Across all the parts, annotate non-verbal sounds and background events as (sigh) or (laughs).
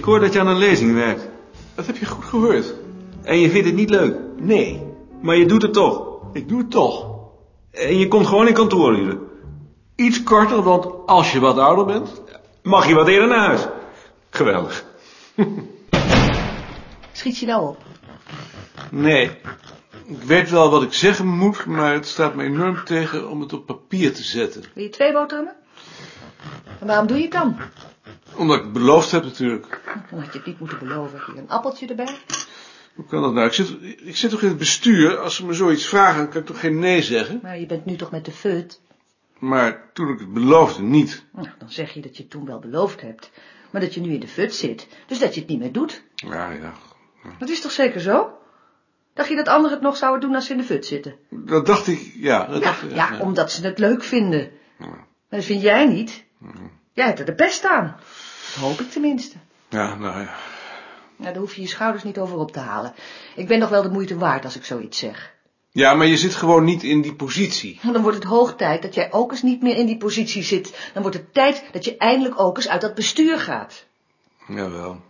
Ik hoor dat je aan een lezing werkt. Dat heb je goed gehoord. En je vindt het niet leuk. Nee, Maar je doet het toch. ik doe het toch. En je komt gewoon in kantooruren. Iets korter, want als je wat ouder bent... Mag je wat eerder naar huis. Geweldig. Schiet je nou op? Nee, ik weet wel wat ik zeggen moet, maar het staat me enorm tegen om het op papier te zetten. Wil je twee boterhammen? En waarom doe je het dan? Omdat ik het beloofd heb natuurlijk. Dan had je het niet moeten beloven. Hier een appeltje erbij. Hoe kan dat nou? Ik zit, ik zit toch in het bestuur? Als ze me zoiets vragen, kan ik toch geen nee zeggen? Maar je bent nu toch met de feut? Maar toen ik het beloofde, niet. Nou, dan zeg je dat je het toen wel beloofd hebt. Maar dat je nu in de fut zit. Dus dat je het niet meer doet. Ja, ja. Dat is toch zeker zo? Dacht je dat anderen het nog zouden doen als ze in de fut zitten? Dat dacht ik, ja. Dat Ja, dacht ik, ja, omdat ze het leuk vinden. Maar dat vind jij niet. Jij hebt er de pest aan. Dat hoop ik tenminste. Ja, nou ja. Nou, daar hoef je je schouders niet over op te halen. Ik ben toch wel de moeite waard als ik zoiets zeg. Ja, maar je zit gewoon niet in die positie. Dan wordt het hoog tijd dat jij ook eens niet meer in die positie zit. Dan wordt het tijd dat je eindelijk ook eens uit dat bestuur gaat. Jawel.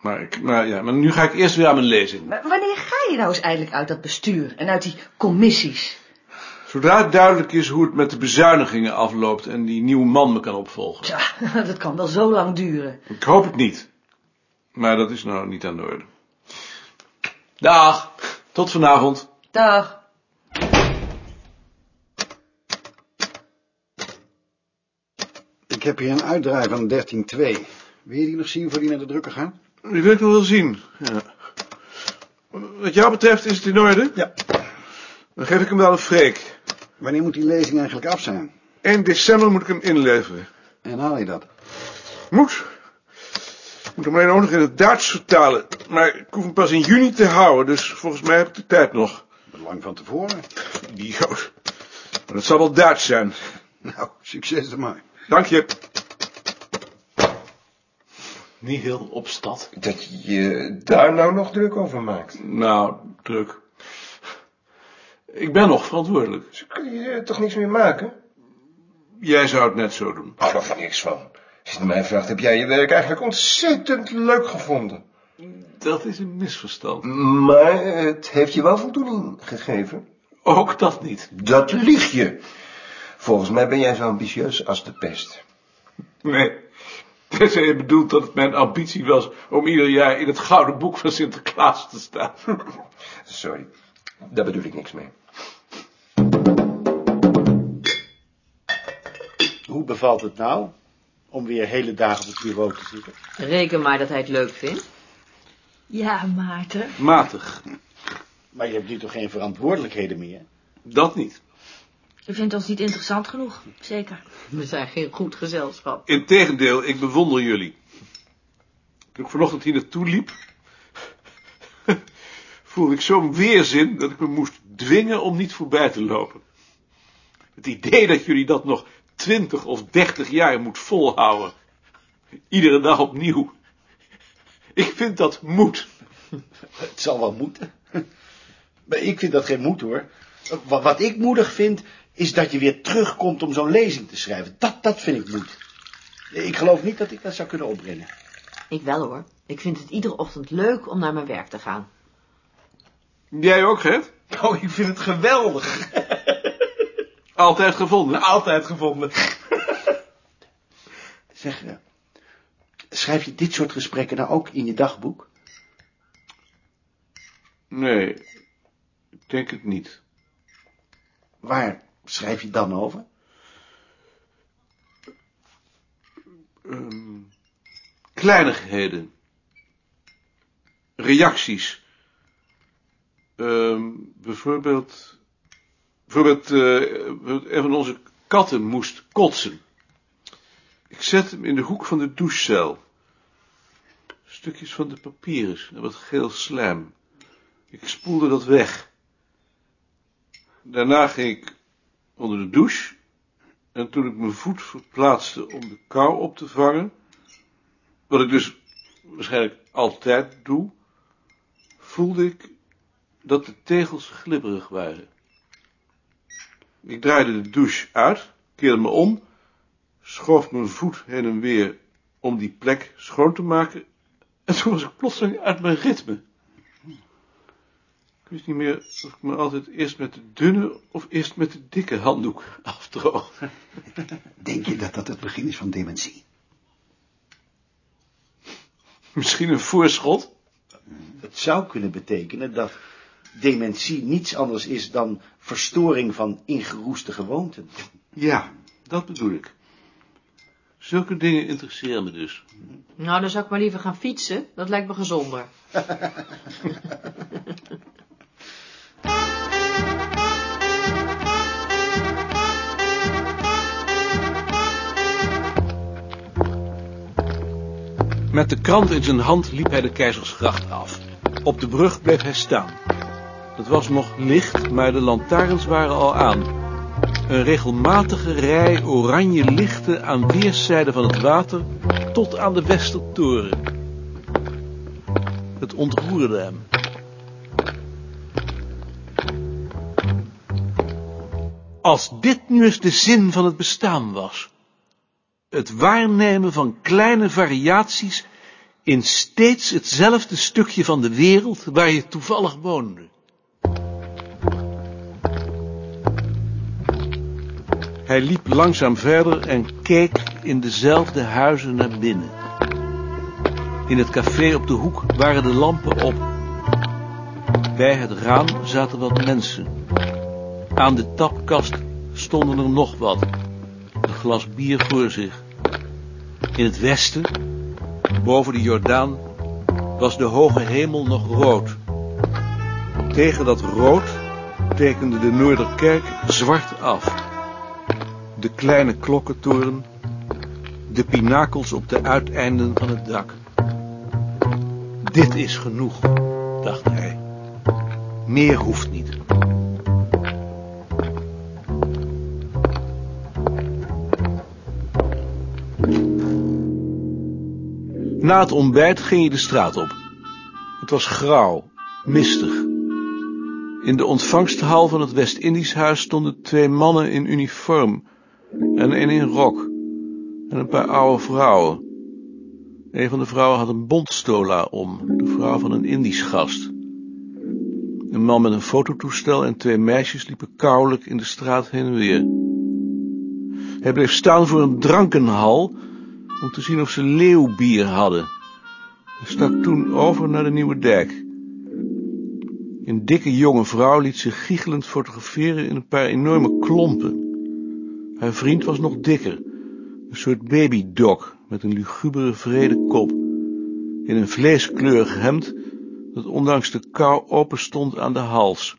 Maar, ik, maar, ja, maar nu ga ik eerst weer aan mijn lezing. Maar wanneer ga je nou eens eindelijk uit dat bestuur en uit die commissies? Zodra het duidelijk is hoe het met de bezuinigingen afloopt en die nieuwe man me kan opvolgen. Tja, (laughs) dat kan wel zo lang duren. Ik hoop het niet. Maar dat is nou niet aan de orde. Dag. Tot vanavond. Dag. Ik heb hier een uitdraai van 13.2. Wil je die nog zien voor die naar de drukker gaan? Die wil ik nog wel zien. Ja. Wat jou betreft is het in orde. Ja. Dan geef ik hem wel een freek. Wanneer moet die lezing eigenlijk af zijn? 1 december moet ik hem inleveren. En haal je dat? Moet. Ik moet hem alleen ook nog in het Duits vertalen. Maar ik hoef hem pas in juni te houden, dus volgens mij heb ik de tijd nog. Lang van tevoren. Idioot. Maar dat zal wel Duits zijn. Nou, succes ermee. Dank je. Niet heel op stad. Dat je daar nou nog druk over maakt. Nou, druk. Ik ben nog verantwoordelijk. Zo kun je eh, toch niks meer maken? Jij zou het net zo doen. Ik geloof er niks van. Als je het mij vraagt, heb jij je werk eigenlijk ontzettend leuk gevonden. Dat is een misverstand. Maar het heeft je wel voldoening gegeven. Ook dat niet. Dat lieg je. Volgens mij ben jij zo ambitieus als de pest. Nee. (laughs) Tenzij je bedoelt dat het mijn ambitie was om ieder jaar in het gouden boek van Sinterklaas te staan. (laughs) Sorry, daar bedoel ik niks mee. Hoe bevalt het nou om weer hele dagen op het bureau te zitten? Reken maar dat hij het leuk vindt. Ja, Maarten. Matig. Maar je hebt nu toch geen verantwoordelijkheden meer? Dat niet. U vindt ons niet interessant genoeg, zeker. We zijn geen goed gezelschap. Integendeel, ik bewonder jullie. Toen ik vanochtend hier naartoe liep, (laughs) voelde ik zo'n weerzin dat ik me moest dwingen om niet voorbij te lopen. Het idee dat jullie dat nog twintig of dertig jaar moet volhouden. Iedere dag opnieuw. Ik vind dat moet. Het zal wel moeten. Maar ik vind dat geen moed hoor. Wat, wat ik moedig vind, is dat je weer terugkomt om zo'n lezing te schrijven. Dat, dat vind ik moed. Ik geloof niet dat ik dat zou kunnen opbrengen. Ik wel hoor. Ik vind het iedere ochtend leuk om naar mijn werk te gaan. Jij ook, Gert? Oh, ik vind het geweldig. (laughs) Altijd gevonden. Altijd gevonden. (laughs) Zeg, eh, schrijf je dit soort gesprekken nou ook in je dagboek? Nee, ik denk het niet. Waar schrijf je dan over? Ehm, kleinigheden. Reacties. Ehm, bijvoorbeeld, bijvoorbeeld, eh, een van onze katten moest kotsen. Ik zet hem in de hoek van de douchecel. Stukjes van de papyrus en wat geel slijm. Ik spoelde dat weg. Daarna ging ik onder de douche en toen ik mijn voet verplaatste om de kou op te vangen, wat ik dus waarschijnlijk altijd doe, voelde ik dat de tegels glibberig waren. Ik draaide de douche uit, keerde me om, schoof mijn voet heen en weer om die plek schoon te maken en toen was ik plotseling uit mijn ritme. Ik wist niet meer of ik me altijd eerst met de dunne of eerst met de dikke handdoek afdroog. (laughs) Denk je dat dat het begin is van dementie? Misschien een voorschot? Het zou kunnen betekenen dat dementie niets anders is dan verstoring van ingeroeste gewoonten. Ja, dat bedoel ik. Zulke dingen interesseren me dus. Nou, dan zou ik maar liever gaan fietsen. Dat lijkt me gezonder. Met de krant in zijn hand liep hij de Keizersgracht af. Op de brug bleef hij staan. Het was nog licht, maar de lantaarns waren al aan. Een regelmatige rij oranje lichten aan weerszijden van het water tot aan de Westertoren. Het ontroerde hem. Als dit nu eens de zin van het bestaan was. Het waarnemen van kleine variaties in steeds hetzelfde stukje van de wereld waar je toevallig woonde. Hij liep langzaam verder en keek in dezelfde huizen naar binnen. In het café op de hoek waren de lampen op. Bij het raam zaten wat mensen. Aan de tapkast stonden er nog wat. Een glas bier voor zich. In het westen, boven de Jordaan, was de hoge hemel nog rood. Tegen dat rood tekende de Noorderkerk zwart af. De kleine klokkentoren, de pinakels op de uiteinden van het dak. Dit is genoeg, dacht hij. Meer hoeft niet. Na het ontbijt ging hij de straat op. Het was grauw, mistig. In de ontvangsthal van het West-Indisch huis stonden twee mannen in uniform en een in rok en een paar oude vrouwen. Een van de vrouwen had een bontstola om, de vrouw van een Indisch gast. Een man met een fototoestel en twee meisjes liepen kouwelijk in de straat heen en weer. Hij bleef staan voor een drankenhal om te zien of ze leeuwbier hadden. Hij stak toen over naar de Nieuwe Dijk. Een dikke jonge vrouw liet zich giechelend fotograferen in een paar enorme klompen. Haar vriend was nog dikker, een soort babydog met een lugubere vrede kop, in een vleeskleurig hemd dat ondanks de kou open stond aan de hals.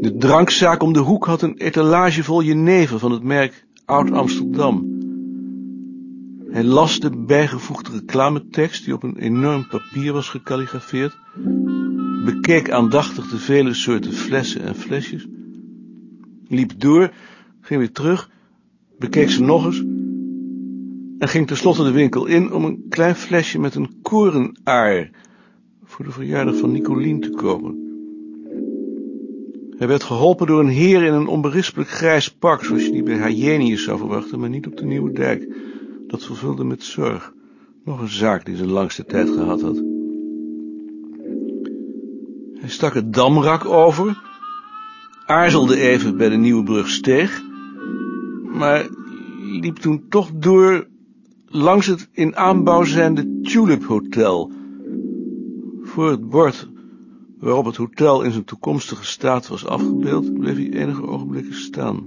De drankzaak om de hoek had een etalage vol jenever van het merk Oud-Amsterdam. Hij las de bijgevoegde reclametekst die op een enorm papier was gekalligrafeerd, bekeek aandachtig de vele soorten flessen en flesjes, liep door, ging weer terug, bekeek ze nog eens en ging tenslotte de winkel in om een klein flesje met een korenaar voor de verjaardag van Nicolien te kopen. Hij werd geholpen door een heer in een onberispelijk grijs pak, zoals je die bij Hyenius zou verwachten, maar niet op de Nieuwe Dijk. Dat vervulde met zorg. Nog een zaak die zijn langste tijd gehad had. Hij stak het damrak over, aarzelde even bij de Nieuwe Brug steeg, maar liep toen toch door langs het in aanbouw zijnde Tulip Hotel. Voor het bord waarop het hotel in zijn toekomstige staat was afgebeeld, bleef hij enige ogenblikken staan.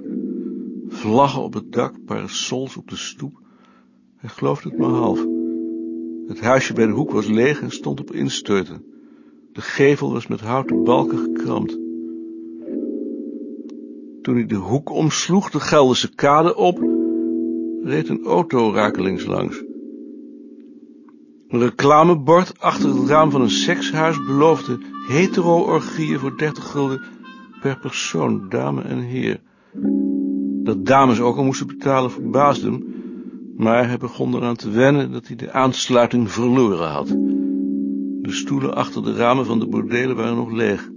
Vlaggen op het dak, parasols op de stoep. Hij geloofde het maar half. Het huisje bij de hoek was leeg en stond op instorten. De gevel was met houten balken gekramd. Toen hij de hoek omsloeg, de Gelderse kade op, reed een auto rakelings langs. Een reclamebord achter het raam van een sekshuis beloofde hetero-orgieën voor 30 gulden per persoon, dame en heer. Dat dames ook al moesten betalen verbaasde hem, maar hij begon eraan te wennen dat hij de aansluiting verloren had. De stoelen achter de ramen van de bordelen waren nog leeg.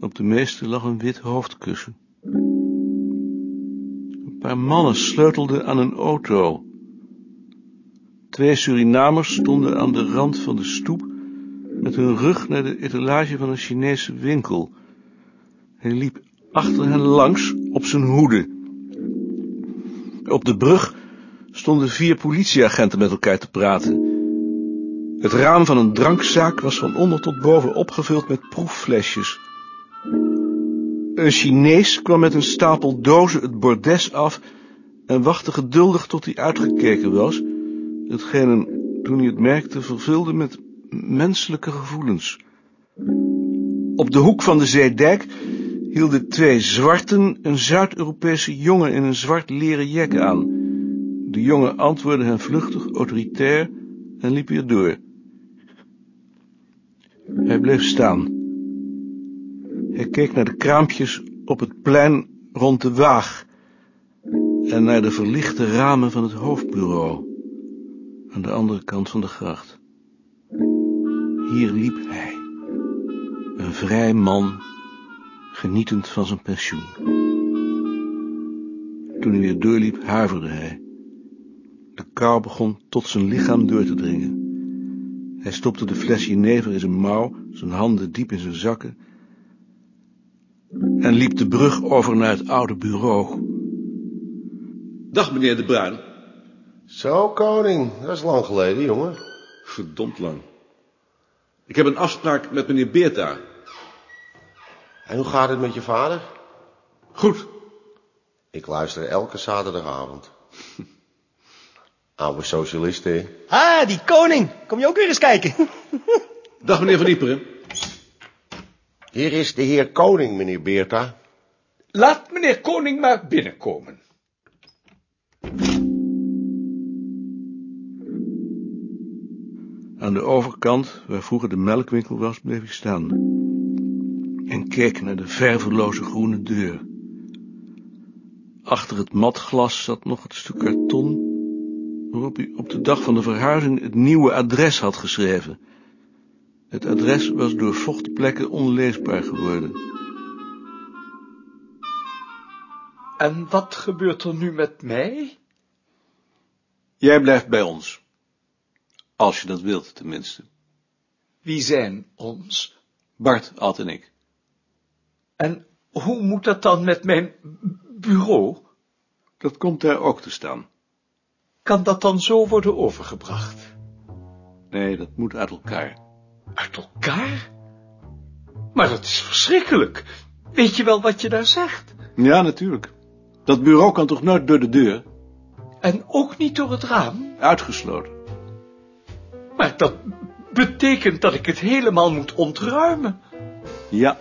Op de meeste lag een wit hoofdkussen. Paar mannen sleutelden aan een auto. Twee Surinamers stonden aan de rand van de stoep met hun rug naar de etalage van een Chinese winkel. Hij liep achter hen langs op zijn hoede. Op de brug stonden vier politieagenten met elkaar te praten. Het raam van een drankzaak was van onder tot boven opgevuld met proefflesjes. Een Chinees kwam met een stapel dozen het bordes af en wachtte geduldig tot hij uitgekeken was, hetgeen hem, toen hij het merkte, vervulde met menselijke gevoelens. Op de hoek van de zeedijk hielden twee zwarten een Zuid-Europese jongen in een zwart leren jek aan. De jongen antwoordde hen vluchtig, autoritair en liep weer door. Hij bleef staan. Hij keek naar de kraampjes op het plein rond de waag en naar de verlichte ramen van het hoofdbureau aan de andere kant van de gracht. Hier liep hij, een vrij man, genietend van zijn pensioen. Toen hij weer doorliep, huiverde hij. De kou begon tot zijn lichaam door te dringen. Hij stopte de fles jenever in zijn mouw, zijn handen diep in zijn zakken, en liep de brug over naar het oude bureau. Dag, meneer De Bruin. Zo, koning. Dat is lang geleden, jongen. Verdomd lang. Ik heb een afspraak met meneer Beerta. En hoe gaat het met je vader? Goed. Ik luister elke zaterdagavond. (laughs) Oude socialist, hè? Ah, die koning. Kom je ook weer eens kijken? Dag, meneer Van Ieperen. Hier is de heer koning, meneer Beerta. Laat meneer koning maar binnenkomen. Aan de overkant, waar vroeger de melkwinkel was, bleef ik staan. En keek naar de verveloze groene deur. Achter het matglas zat nog het stuk karton, waarop hij op de dag van de verhuizing het nieuwe adres had geschreven. Het adres was door vochtplekken onleesbaar geworden. En wat gebeurt er nu met mij? Jij blijft bij ons. Als je dat wilt, tenminste. Wie zijn ons? Bart, Ad en ik. En hoe moet dat dan met mijn bureau? Dat komt daar ook te staan. Kan dat dan zo worden overgebracht? Nee, dat moet uit elkaar. Uit elkaar? Maar dat is verschrikkelijk. Weet je wel wat je daar zegt? Ja, natuurlijk. Dat bureau kan toch nooit door de deur? En ook niet door het raam? Uitgesloten. Maar dat betekent dat ik het helemaal moet ontruimen. Ja,